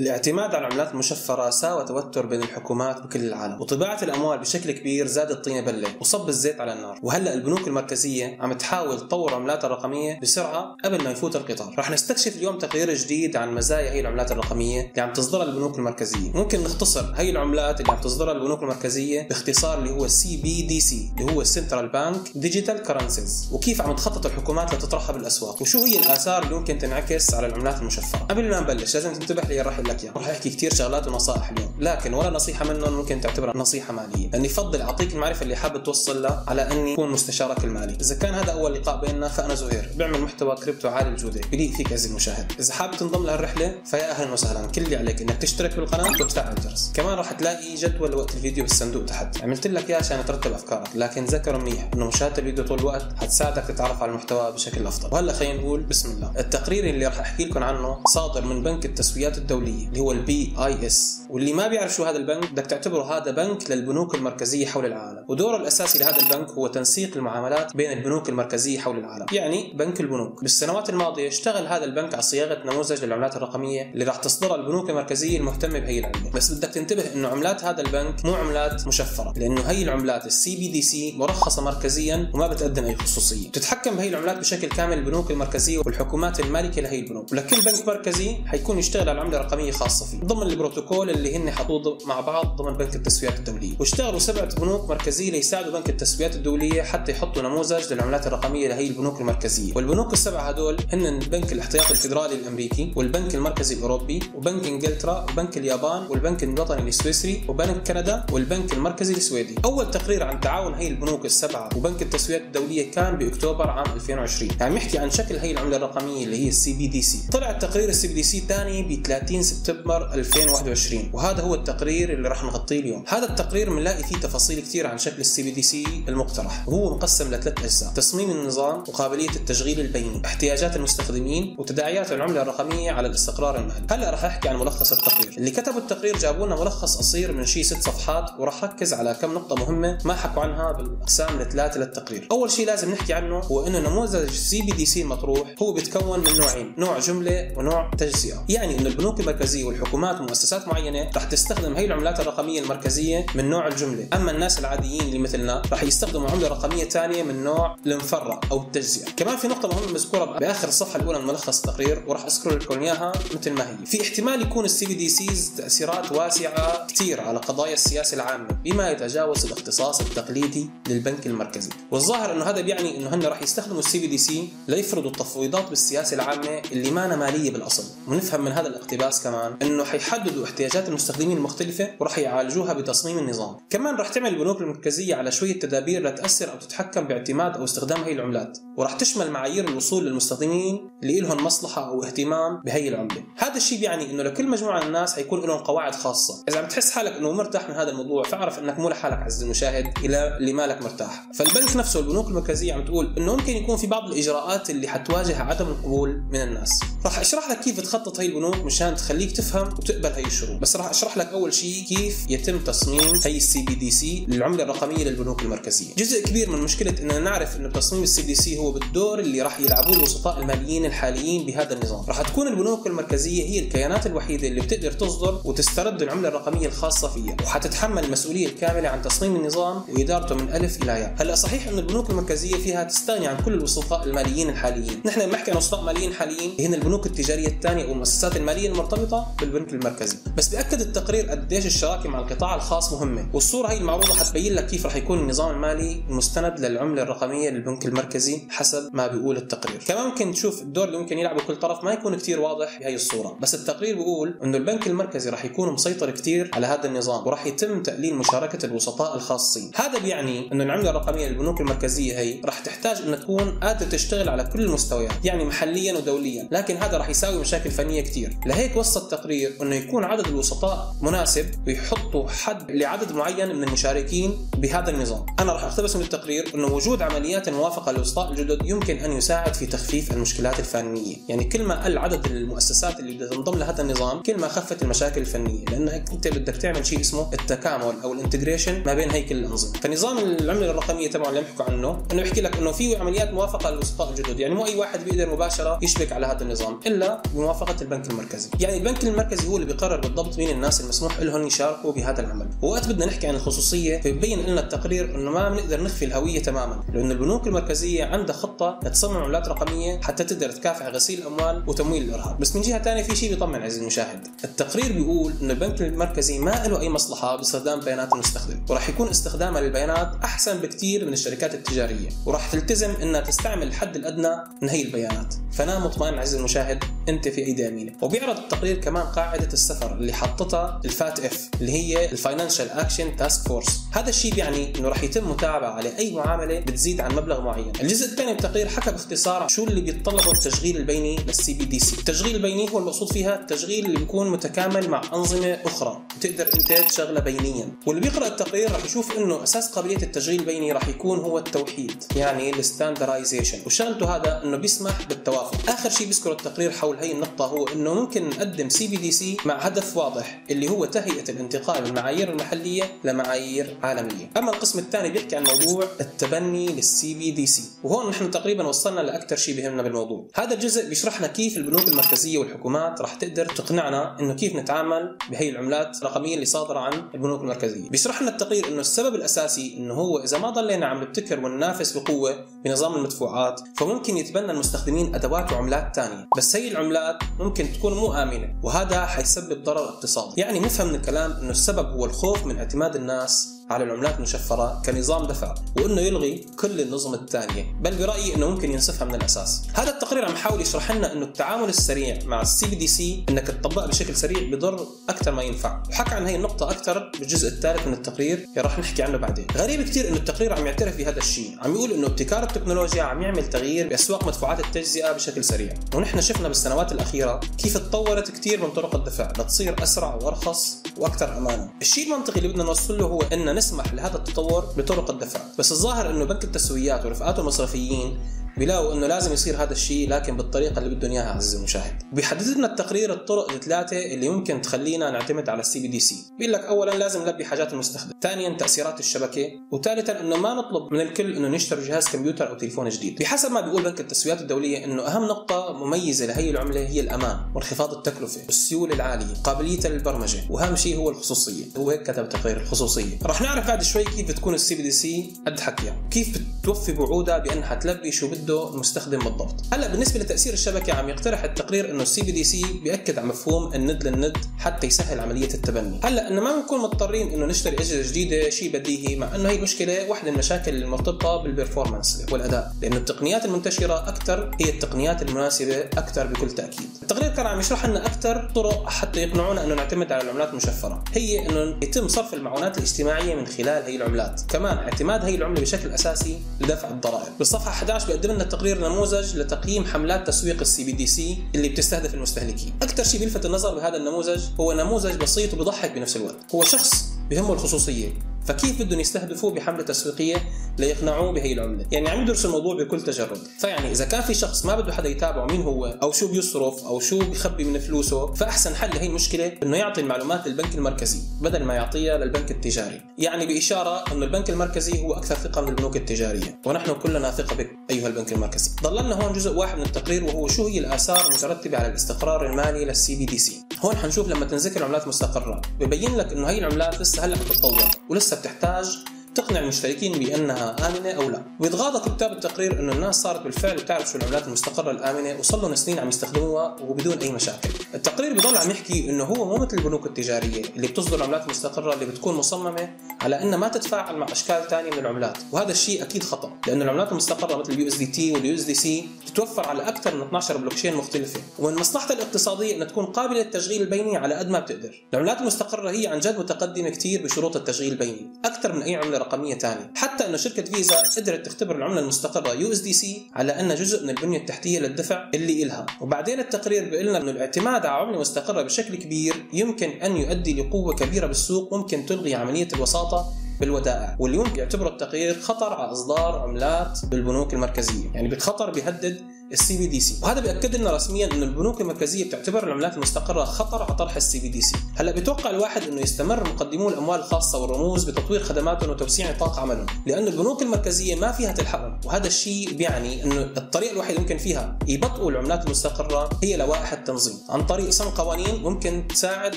الاعتماد على العملات المشفرة ساوى توتر بين الحكومات بكل العالم وطباعة الأموال بشكل كبير زادت الطين بلة وصب الزيت على النار. وهلأ البنوك المركزية عم تحاول تطور عملاتها الرقمية بسرعة قبل ما يفوت القطار. رح نستكشف اليوم تقرير جديد عن مزايا هي العملات الرقمية اللي عم تصدرها البنوك المركزية. ممكن نختصر هي العملات اللي عم تصدرها البنوك المركزية باختصار اللي هو CBDC اللي هو Central Bank Digital Currencies وكيف عم تخطط الحكومات لتطرحها بالأسواق؟ وشو هي الآثار اللي ممكن تنعكس على العملات المشفرة؟ قبل ما نبلش لازم تنتبه لي لك اياه رح أحكي كثير شغلات ونصائح اليوم. لكن ولا نصيحة منهم ممكن تعتبرها نصيحة مالية. لأني أفضل أعطيك المعرفة اللي حابب توصل لها على أني أكون مستشارك المالي. إذا كان هذا أول لقاء بيننا فأنا زهير. بعمل محتوى كريبتو عالي الجوده بليق فيك عزيزي المشاهد. إذا حابب تنضم لهالرحله فيا أهلا وسهلا. كل اللي عليك إنك تشترك بالقناة وتفعل الجرس. كمان راح تلاقي جدول لوقت الفيديو بالصندوق تحت. عملت لك إياه عشان ترتب أفكارك. لكن ذكر منيح إنه مشاهدة الفيديو طول الوقت حتساعدك تتعرف على المحتوى بشكل أفضل. وهلأ خلينا نقول بسم الله. التقرير اللي راح أحكي لكم عنه صادر من بنك التسويات اللي هو ال BIS. واللي ما بيعرف شو هذا البنك بدك تعتبره هذا بنك للبنوك المركزية حول العالم. ودوره الأساسي لهذا البنك هو تنسيق المعاملات بين البنوك المركزية حول العالم. يعني بنك البنوك. بالسنوات الماضية اشتغل هذا البنك على صياغة نموذج للعملات الرقمية اللي راح تصدرها البنوك المركزية المهتمة بهي العملة. بس بدك تنتبه إنه عملات هذا البنك مو عملات مشفرة لأنه هي العملات ال CBDC مرخصة مركزيا وما بتقدم أي خصوصية. بتتحكم بهي العملات بشكل كامل البنوك المركزية والحكومات المالكة لهي البنوك. ولكل بنك مركزي حيكون يشتغل على عملة رقمية خاصة فيه. ضمن البروتوكول اللي هن حطوه مع بعض ضمن بنك التسويات الدولية. واشتغلوا سبعة بنوك مركزية ليساعدوا بنك التسويات الدولية حتى يحطوا نموذج للعملات الرقمية لهي البنوك المركزية. والبنوك السبعة هدول هن بنك الاحتياطي الفدرالي الأمريكي والبنك المركزي الأوروبي وبنك إنجلترا وبنك اليابان والبنك الوطني السويسري وبنك كندا والبنك المركزي السويدي. أول تقرير عن تعاون هي البنوك السبعة وبنك التسويات الدولية كان بأكتوبر عام 2020 يعني نحكي عن شكل هي العملة الرقمية اللي هي ال CBDC طلع التقرير ال CBDC ب 30 سبتمبر 2021 وهذا هو التقرير اللي راح نغطيه اليوم. هذا التقرير بنلاقي فيه تفاصيل كثير عن شكل ال CBDC المقترح. وهو مقسم لثلاث أجزاء تصميم النظام وقابليه التشغيل البيني احتياجات المستخدمين وتداعيات العملة الرقمية على الاستقرار المالي. هلا راح أحكي عن ملخص التقرير. اللي كتبوا التقرير جابوا لنا ملخص قصير من شيء ست صفحات وراح ركز على كم نقطة مهمة ما حكوا عنها بالأقسام الثلاثة للتقرير. أول شيء لازم نحكي عنه هو إنه نموذج ال CBDC المطروح هو بيتكون من نوعين نوع جملة ونوع تجزئة. يعني إنه البنوك المركزية والحكومات ومؤسسات معينة راح تستخدم هي العملات الرقمية المركزية من نوع الجملة. أما الناس العاديين اللي مثلنا راح يستخدموا عملة رقمية ثانية من نوع المفرق أو التجزئة. كمان في نقطة مهمة مذكورة بآخر الصفحة الأولى من ملخص التقرير وراح أذكر لكم إياها مثل ما هي. في احتمال يكون ال CBDCs تأثيرات واسعة كثير على قضايا السياسة العامة بما يتجاوز الاختصاص التقليدي للبنك المركزي. والظاهر إنه هذا بيعني إنه هن راح يستخدموا ال CBDC ليفرضوا التفويضات بالسياسة العامة اللي ما مالية بالأصل. ونفهم من هذا الاقتباس كمان إنه حيحددوا احتياجات المستخدمين المختلفة وراح يعالجوها بتصميم النظام. كمان راح تعمل البنوك المركزية على شوية تدابير لتأثر أو تتحكم باعتماد أو استخدام هي العملات وراح تشمل معايير الوصول للمستخدمين اللي لهم مصلحة أو اهتمام بهي العملة. هذا الشيء بيعني إنه لكل مجموعة من الناس حيكون لهم قواعد خاصة. إذا عم تحس حالك إنه مرتاح من هذا الموضوع فاعرف إنك مو لحالك عزيزي المشاهد إلى اللي مالك مرتاح. فالبنك نفسه البنوك المركزية عم تقول إنه ممكن يكون في بعض الإجراءات اللي حتواجه عدم القبول من الناس. راح أشرح لك كيف تخطط هي البنوك مشان تخليك تفهم وتقبل هي الشروط. بس راح أشرح لك أول شيء كيف يتم تصميم هي ال CBDC للعملة الرقمية للبنوك المركزية. جزء كبير من مشكلة إننا نعرف إنه تصميم ال CBDC هو بالدور اللي راح يلعبوه الوسطاء الماليين الحاليين بهذا النظام. راح تكون البنوك المركزية هي الكيانات الوحيدة اللي بتقدر تصدر وتسترد العملة الرقمية الخاصة فيها وحتتحمل المسؤولية الكاملة عن تصميم النظام وإدارته من ألف إلى ياء. هلأ صحيح إنه البنوك المركزية فيها تستغني عن كل الوسطاء الماليين الحاليين. نحن لما نحكي عن وسطاء ماليين حاليين هن البنوك التجارية الثانية والمؤسسات المالية المرتبطة بالبنك المركزي. بس بياكد التقرير قديش الشراكة مع القطاع الخاص مهمة. والصورة هي المعروضة حتبين لك كيف راح يكون النظام المالي المستند للعملة الرقمية للبنك المركزي حسب ما بيقول التقرير. كمان ممكن تشوف الدور اللي ممكن يلعبه كل طرف ما يكون كثير واضح بهي الصورة. بس التقرير بيقول إنه البنك المركزي راح يكون مسيطر كثير على هذا النظام وراح يتم تقليل مشاركة الوسطاء الخاصين. هذا بيعني إنه العملة الرقمية للبنوك المركزية هي راح تحتاج إنها تكون قادرة تشتغل على كل المستويات يعني محليا ودوليا. لكن هذا راح يساوي مشاكل فنية كثير لهيك وصى التقرير إنه يكون عدد الوسطاء مناسب ويحطوا حد لعدد معين من المشاركين بهذا النظام. أنا راح أقتبس من التقرير إنه وجود عمليات موافقة للوسطاء الجدد يمكن أن يساعد في تخفيف المشكلات الفنية. يعني كل ما قل عدد المؤسسات اللي بدها تنضم لهذا النظام كل ما خفت المشاكل الفنية. لأنك أنت بدك تعمل شيء اسمه التكامل أو الانتجريشن ما بين هي كل الأنظمة. فنظام العملة الرقمية تبعه اللي بيحكوا عنه إنه بيحكي لك إنه في عمليات موافقة للوسطاء الجدد. يعني مو أي واحد بيقدر مباشرة يشبك على هذا النظام إلا بموافقة البنك المركزي. يعني البنك المركزي هو اللي بيقرر بالضبط مين الناس المسموح لهم يشاركوا بهذا العمل. ووقت بدنا نحكي عن الخصوصية فبين لنا التقرير إنه ما بنقدر نخفي الهوية تماما لأنه البنوك المركزية عندها خطة تصمم عملات رقمية حتى تقدر تكافح غسيل الأموال وتمويل الإرهاب. بس من جهة ثانية في شيء بيطمن عزيزي المشاهد. التقرير بيقول إنه البنك المركزي ما له أي مصلحة باستخدام بيانات المستخدم وراح يكون استخدامها للبيانات أحسن بكثير من الشركات التجارية. وراح تلتزم إنها تستعمل الحد الأدنى من هي البيانات. فنام مطمئن عزيزي المشاهد أنت في ايدي امينه وبيعرض التقرير كمان قاعدة السفر اللي حطتها ال FATF اللي هي ال Financial Action Task Force. هذا الشيء بيعني إنه راح يتم متابعة على أي معاملة بتزيد عن مبلغ معين. الجزء الثاني من التقرير حكى باختصار شو اللي بيتطلبه التشغيل البيني لل C BDC التشغيل البيني هو المقصود فيها التشغيل اللي بيكون متكامل مع أنظمة أخرى. بتقدر انت تشغلها بينيا. واللي بيقرأ التقرير راح يشوف إنه أساس قابلية التشغيل البيني راح يكون هو التوحيد يعني ال standardization وشغلته هذا إنه بيسمح بالتوافق. آخر شيء بيذكر التقرير حول هي النقطة هو إنه ممكن نقدم CBDC مع هدف واضح اللي هو تهيئة الانتقال من المعايير المحلية لمعايير عالمية. أما القسم الثاني بيحكي عن موضوع التبني لل CBDC وهون نحن تقريبا وصلنا لأكثر شيء بيهمنا بالموضوع. هذا الجزء بيشرح لنا كيف البنوك المركزية والحكومات راح تقدر تقنعنا إنه كيف نتعامل بهي العملات الرقميه اللي صادره عن البنوك المركزية. بيشرح لنا التقرير إنه السبب الأساسي إنه هو إذا ما ضلينا عم نبتكر وننافس بقوة بنظام المدفوعات فممكن يتبنى المستخدمين أدوات وعملات ثانية بس هي العملات ممكن تكون مو آمنة وهذا حيسبب ضرر اقتصادي. يعني نفهم من الكلام إنه السبب هو الخوف من اعتماد الناس على العملات المشفرة كنظام دفع وإنه يلغي كل النظم الثانية بل برأيي إنه ممكن ينسفها من الأساس. هذا التقرير عم يحاول يشرح لنا إنه التعامل السريع مع ال CBDC إنك تطبقها بشكل سريع بضر أكثر ما ينفع. وحكى عن هي النقطة أكثر بالجزء الثالث من التقرير اللي راح نحكي عنه بعدين. غريب كثير إنه التقرير عم يعترف بهذا الشيء. عم يقول إنه ابتكار التكنولوجيا عم يعمل تغيير بأسواق مدفوعات التجزئة بشكل سريع. ونحن شفنا بالسنوات الأخيرة كيف تطورت كثير من طرق الدفع لتصير أسرع وأرخص وأكثر امانا الشيء المنطقي اللي بدنا نوصل له هو ان نسمح لهذا التطور بطرق الدفع. بس الظاهر إنه بنك التسويات ورفقاته المصرفيين بيلاقوا إنه لازم يصير هذا الشيء لكن بالطريقة اللي بدهم إياها عزيزي المشاهد. بيحدد لنا التقرير الطرق الثلاثة اللي ممكن تخلينا نعتمد على ال CBDC بيقول لك اولا لازم نلبي حاجات المستخدم ثانيا تأثيرات الشبكة. وثالثا إنه ما نطلب من الكل إنه نشتري جهاز كمبيوتر أو تليفون جديد. بحسب ما بيقول بنك التسويات الدولية إنه أهم نقطة مميزة لهي العملة هي الأمان وانخفاض التكلفة والسيولة العالية قابلية للبرمجة. وأهم شيء هو الخصوصية. هو هيك كتب تقرير الخصوصية. رح نعرف بعد شوي كيف بتكون ال CBDC قد حكيها كيف بتوفي بوعودها بأنها تلبي شو بده المستخدم بالضبط. هلا بالنسبة لتأثير الشبكة عم يقترح التقرير إنه ال C BDC بيأكد على مفهوم الند للند حتى يسهل عملية التبني. هلا إنه ما بنكون مضطرين إنه نشتري أجهزة جديدة شيء بديهي مع إنه هي المشكلة واحدة من المشاكل المرتبطة بال performance والاداء لأنه التقنيات المنتشرة أكثر هي التقنيات المناسبة أكثر بكل تأكيد. التقرير كان عم يشرح لنا أكثر طرق حتى يقنعونا إنه نعتمد على العملات المشفرة. هي إنه يتم صرف المعونات الاجتماعية من خلال هي العملات. كمان اعتماد هي العملة بشكل أساسي لدفع الضرائب. بالصفحة 11 بيقدم لنا التقرير نموذج لتقييم حملات تسويق ال CBDC اللي بتستهدف المستهلكين. أكثر شيء بيلفت النظر بهذا النموذج هو نموذج بسيط وبيضحك بنفس الوقت. هو شخص بهمه الخصوصية. فكيف بدهم يستهدفوه بحملة تسويقية ليقنعوه بهي العملة؟ يعني عم يدرسوا الموضوع بكل تجرد. فيعني إذا كان في شخص ما بده حدا يتابعه مين هو أو شو بيصرف أو شو بيخبي من فلوسه فأحسن حل لهي المشكلة إنه يعطي المعلومات للبنك المركزي بدل ما يعطيها للبنك التجاري. يعني بإشارة إنه البنك المركزي هو أكثر ثقة من البنوك التجارية ونحن كلنا ثقة بك أيها البنك المركزي. ضل لنا هون جزء واحد من التقرير وهو شو هي الآثار المترتبة على الاستقرار المالي لل CBDC؟ هون حنشوف لما تنذكر عملات مستقرة. ببين لك إنه هي العملات لسه هلأ بتتطور ولسه بتحتاج تقنع المشتركين بأنها آمنة أو لا، ويتغاضى كتاب التقرير انه الناس صارت بالفعل بتعرف شو العملات المستقرة الآمنة وصار لهم سنين عم يستخدموها وبدون أي مشاكل. التقرير بضل عم يحكي إنه هو مو مثل البنوك التجارية اللي بتصدر عملات مستقرة اللي بتكون مصممة على أنها ما تتفاعل مع أشكال ثانية من العملات، وهذا الشيء أكيد خطأ، لأنه العملات المستقرة مثل اليو إس دي تي واليو إس دي سي تتوفر على أكثر من 12 بلوكشين مختلفة، ومن مصلحتها الاقتصادية انها تكون قابلة للتشغيل البيني على قد ما بتقدر. العملات المستقرة هي عن جد متقدمة كثير بشروط التشغيل البيني، أكثر من أي عملة رقمية ثانية، حتى انه شركة فيزا قدرت تختبر العملة المستقرة USDC على انها جزء من البنية التحتية للدفع اللي إلها. وبعدين التقرير بيقول لنا إنه الاعتماد على عملة مستقرة بشكل كبير يمكن أن يؤدي لقوة كبيرة بالسوق ممكن تلغي عملية الوساطة بالودائع. واللي ممكن يعتبره التقرير خطر على إصدار عملات بالبنوك المركزية. يعني بالخطر بيهدد ال CBDC. وهذا بيأكد لنا رسميا إنه البنوك المركزية بتعتبر العملات المستقره خطر على طرح ال CBDC. هلأ بيتوقع الواحد إنه يستمر مقدمو الأموال الخاصة والرموز بتطوير خدماتهم وتوسيع نطاق عملهم لأنه البنوك المركزية ما فيها تلحقهم وهذا الشيء بيعني إنه الطريقة الوحيده ممكن فيها يبطئوا العملات المستقرة هي لوائح التنظيم. عن طريق صنع قوانين ممكن تساعد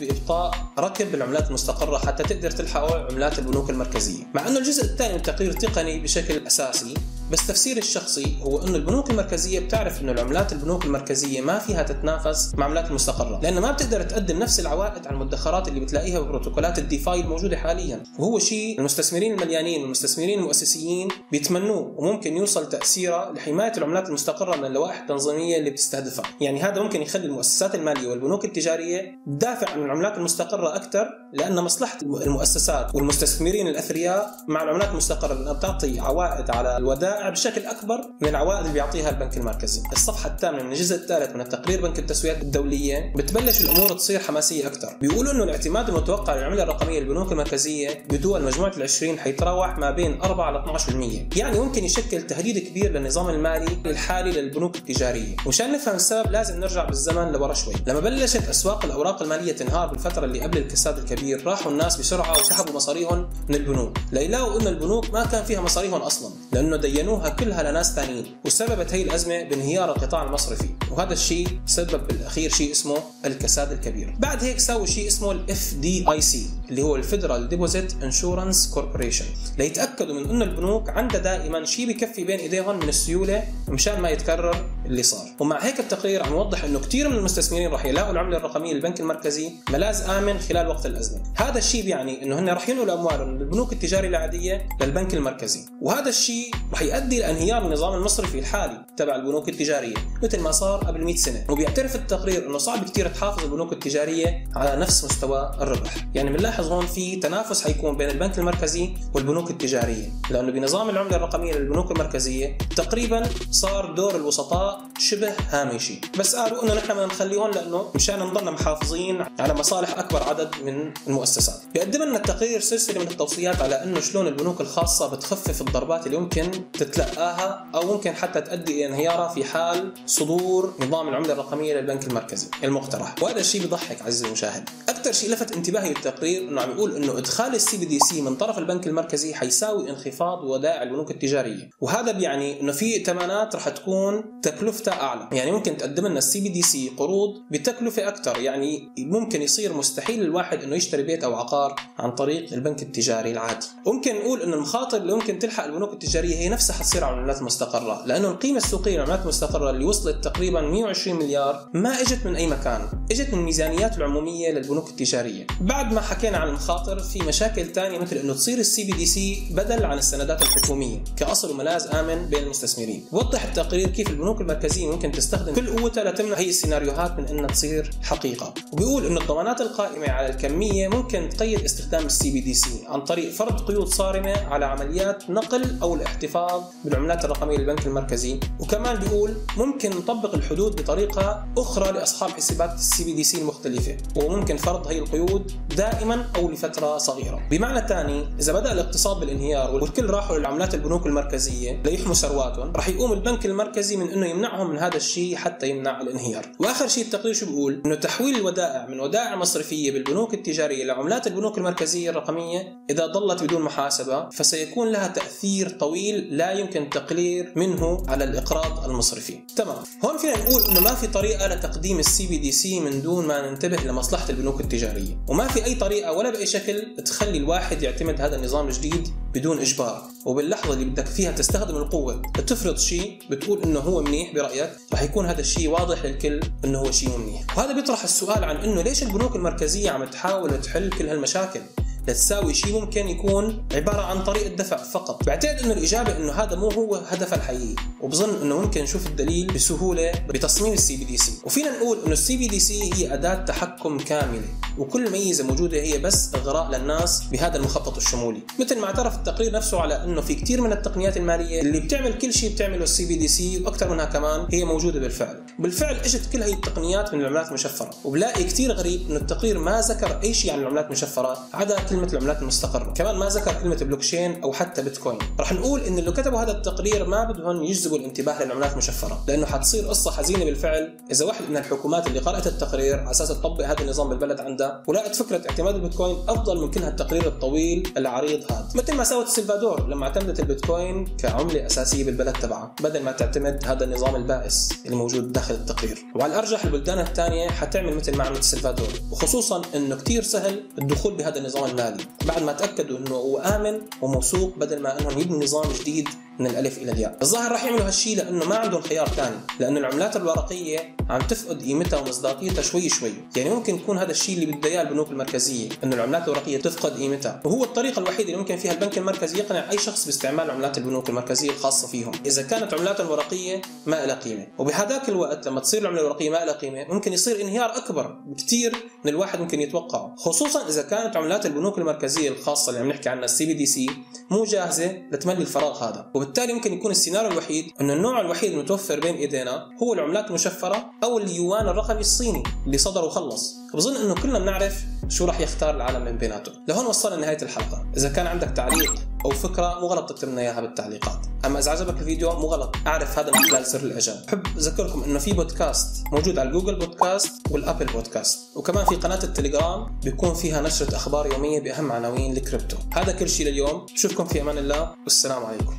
بابطاء ركب العملات المستقرة حتى تقدر تلحقوا عملات البنوك المركزية. مع إنه الجزء الثاني من التقرير تقني بشكل أساسي بس تفسيري الشخصي هو إنه البنوك المركزية بتعرف إنه العملات البنوك المركزية ما فيها تتنافس مع العملات المستقرة لأنه ما بتقدر تقدم نفس العوائد على المدخرات اللي بتلاقيها ببروتوكولات الديفاي الموجودة حاليا. وهو شيء المستثمرين المليانين والمستثمرين المؤسسيين بيتمنوه وممكن يوصل تأثيره لحماية العملات المستقرة من اللوائح التنظيمية اللي بتستهدفها. يعني هذا ممكن يخلي المؤسسات المالية والبنوك التجارية تدافع عن العملات المستقرة أكثر لأن مصلحة المؤسسات والمستثمرين الأثرياء مع العملات المستقرة لأنها بتعطي عوائد على الودائع بشكل أكبر من العوائد اللي بيعطيها البنك المركزي. الصفحة الثامنة من الجزء الثالث من التقرير بنك التسويات الدولية بتبلش الأمور تصير حماسية أكثر. بيقولوا إنه الاعتماد المتوقع للعملة الرقمية للبنوك المركزية بدول مجموعة ال20 حيتراوح ما بين 4 ل 12%، يعني ممكن يشكل تهديد كبير للنظام المالي الحالي للبنوك التجارية، ومشان نفهم السبب لازم نرجع بالزمن لورا شوي. لما بلشت أسواق الأوراق المالية تنهار بالفترة اللي قبل الكساد الكبير، راحوا الناس بسرعة وسحبوا مصاريهم من البنوك، ليلاقوا انه البنوك ما كان فيها مصاريهم أصلا، لأنه دينوها كلها لناس ثانيين وسببت هي الأزمة بانهيار القطاع المصرفي. وهذا الشيء سبب بالاخير شيء اسمه الكساد الكبير. بعد هيك سووا شيء اسمه ال FDIC اللي هو ال Federal Deposit Insurance Corporation ليتأكدوا من انه البنوك عندها دائما شيء بكفي بين ايديهم من السيولة مشان ما يتكرر اللي صار. ومع هيك التقرير عم يوضح إنه كثير من المستثمرين راح يلاقوا العملة الرقمية للبنك المركزي ملاذ آمن خلال وقت الأزمة. هذا الشيء بيعني إنه هن راح ينقلوا أموالهم من البنوك التجارية العادية للبنك المركزي. وهذا الشيء راح يؤدي لانهيار النظام المصرفي الحالي تبع البنوك التجارية مثل ما صار قبل 100 سنة. وبيعترف التقرير إنه صعب كثير تحافظ البنوك التجارية على نفس مستوى الربح. يعني بنلاحظ هون في تنافس حيكون بين البنك المركزي والبنوك التجارية. لأنه بنظام العملة الرقمية للبنوك المركزية تقريبا صار دور الوسطاء شبه هامشي. بس قالوا إنه نحن بدنا نخليهم لأنه مشان نضلنا محافظين على مصالح أكبر عدد من المؤسسات. بيقدم لنا التقرير سلسلة من التوصيات على إنه شلون البنوك الخاصة بتخفف الضربات اللي يمكن تتلقاها أو ممكن حتى تؤدي إلى انهيارها في حال صدور نظام العملة الرقمية للبنك المركزي المقترح. وهذا الشيء بيضحك عزيزي المشاهد. أكثر شيء لفت انتباهي بالتقرير إنه عم يقول إنه إدخال ال CBDC من طرف البنك المركزي حيساوي انخفاض ودائع البنوك التجارية. وهذا بيعني إنه في ائتمانات رح تكون تكلفتها أعلى. يعني ممكن تقدم لنا ال CBDC قروض بتكلفة أكثر يعني ممكن يصير مستحيل للواحد إنه يشتري بيت أو عقار عن طريق البنك التجاري العادي. ممكن نقول إنه المخاطر اللي ممكن تلحق البنوك التجارية هي نفسها حتصير على العملات المستقره لأنه القيمة السوقية للعملات المستقره اللي وصلت تقريبا 120 مليار ما إجت من أي مكان. إجت من الميزانيات العمومية للبنوك التجارية. بعد ما حكينا عن المخاطر في مشاكل ثانية مثل إنه تصير ال CBDC بدل عن السندات الحكومية كأصل وملاذ آمن بين المستثمرين. وضح التقرير كيف البنوك المركزيه ممكن تستخدم كل قوتها لتمنع هي السيناريوهات من إنها تصير حقيقة. وبيقول إنه الضمانات القائمة على الكمية ممكن تقيد استخدام ال CBDC عن طريق فرض قيود صارمة على عمليات نقل أو الاحتفاظ بالعملات الرقمية للبنك المركزي. وكمان بيقول ممكن نطبق الحدود بطريقة أخرى لأصحاب حسابات ال CBDC المختلفة وممكن فرض هي القيود دائما أو لفترة صغيرة. بمعنى ثاني إذا بدأ الاقتصاد بالانهيار والكل راحوا للعملات البنوك المركزية ليحموا ثرواتهم رح يقوم البنك المركزي من إنه يمنعهم من هذا الشيء حتى يمنع الانهيار. وآخر شيء التقرير شو بيقول؟ إنه تحويل الودائع من ودائع مصرفية بالبنوك التجارية لعملات البنوك المركزية الرقمية إذا ظلت بدون محاسبة فسيكون لها تأثير طويل لا يمكن التقليل منه على الإقراض المصرفي. تمام. هون فينا نقول إنه ما في طريقة لتقديم ال CBDC من دون ما ننتبه لمصلحة البنوك التجارية. وما في أي طريقة ولا بأي شكل تخلي الواحد يعتمد هذا النظام الجديد بدون إجبار. وباللحظة اللي بدك فيها تستخدم القوة لتفرض شيء بتقول إنه هو منيح برأيك رح يكون هذا الشيء واضح للكل إنه هو شيء منيح. وهذا بيطرح السؤال عن إنه ليش البنوك المركزية عم تحاول تحل كل هالمشاكل؟ لتساوي شيء ممكن يكون عبارة عن طريقه دفع فقط. بعتقد إنه الإجابة إنه هذا مو هو هدفها الحقيقي. وبظن إنه ممكن نشوف الدليل بسهولة بتصميم ال CBDC وفينا نقول إنه ال CBDC هي أداة تحكم كاملة. وكل ميزة موجودة هي بس إغراء للناس بهذا المخطط الشمولي. مثل ما اعترف التقرير نفسه على إنه في كثير من التقنيات المالية اللي بتعمل كل شيء بتعمله ال CBDC وأكثر منها كمان هي موجودة بالفعل. بالفعل إجت كل هي التقنيات من العملات المشفرة. وبلاقي كثير غريب إنه التقرير ما ذكر أي شيء عن العملات المشفرة عدا كلمة العملات المستقره كمان ما ذكر كلمة بلوكشين أو حتى بيتكوين رح نقول ان اللي كتبوا هذا التقرير ما بدهم يجذبوا الانتباه للعملات المشفره لأنه حتصير قصة حزينة بالفعل. إذا واحد من الحكومات اللي قرأت التقرير على أساس تطبق هذا النظام بالبلد عندها ولقت فكرة اعتماد البيتكوين أفضل من كل هالتقرير الطويل العريض هذا. مثل ما سوت السلفادور لما اعتمدت البيتكوين كعملة أساسية بالبلد تبعها بدل ما تعتمد هذا النظام البائس اللي موجود داخل التقرير. وعلى الأرجح البلدان الثانية حتعمل مثل ما عملت السلفادور وخصوصا إنه كثير سهل الدخول بهذا النظام المالي بعد ما تأكدوا إنه هو آمن وموثوق بدل ما إنهم يبنوا نظام جديد من الألف إلى الياء. الظاهر راح يعملوا هالشيء لأنه ما عندهم خيار ثاني لأنه العملات الورقية عم تفقد قيمتها ومصداقيتها شوي شوي. يعني ممكن يكون هذا الشيء اللي بدها اياه البنوك المركزية إنه العملات الورقية تفقد قيمتها. وهو الطريقة الوحيدة اللي ممكن فيها البنك المركزي يقنع أي شخص باستعمال عملات البنوك المركزية الخاصة فيهم. إذا كانت عملاتهم الورقية ما لها قيمة. وبهذاك الوقت لما تصير العملة الورقية ما لها قيمة ممكن يصير انهيار أكبر بكثير من الواحد ممكن يتوقعه. خصوصا إذا كانت عملات البنوك المركزية الخاصة اللي عم نحكي عنها ال CBDC مو جاهزة لتملي الفراغ هذا. وبالتالي ممكن يكون السيناريو الوحيد انه النوع الوحيد المتوفر بين إيدينا هو العملات المشفرة أو اليوان الرقمي الصيني اللي صدر وخلص. بظن أنه كلنا بنعرف شو راح يختار العالم من بيناتهم. لهون وصلنا لنهاية الحلقة. إذا كان عندك تعليق أو فكرة مو غلط تكتب لنا إياها بالتعليقات. أما إذا عجبك الفيديو مو غلط. أعرف هذا من خلال زر الاعجاب بحب أذكركم أنه في بودكاست موجود على Google Podcasts وال Apple Podcasts. وكمان في قناة التليجرام بيكون فيها نشرة أخبار يومية بأهم عناوين الكريبتو. هذا كل شيء لليوم. بشوفكم في أمان الله. والسلام عليكم.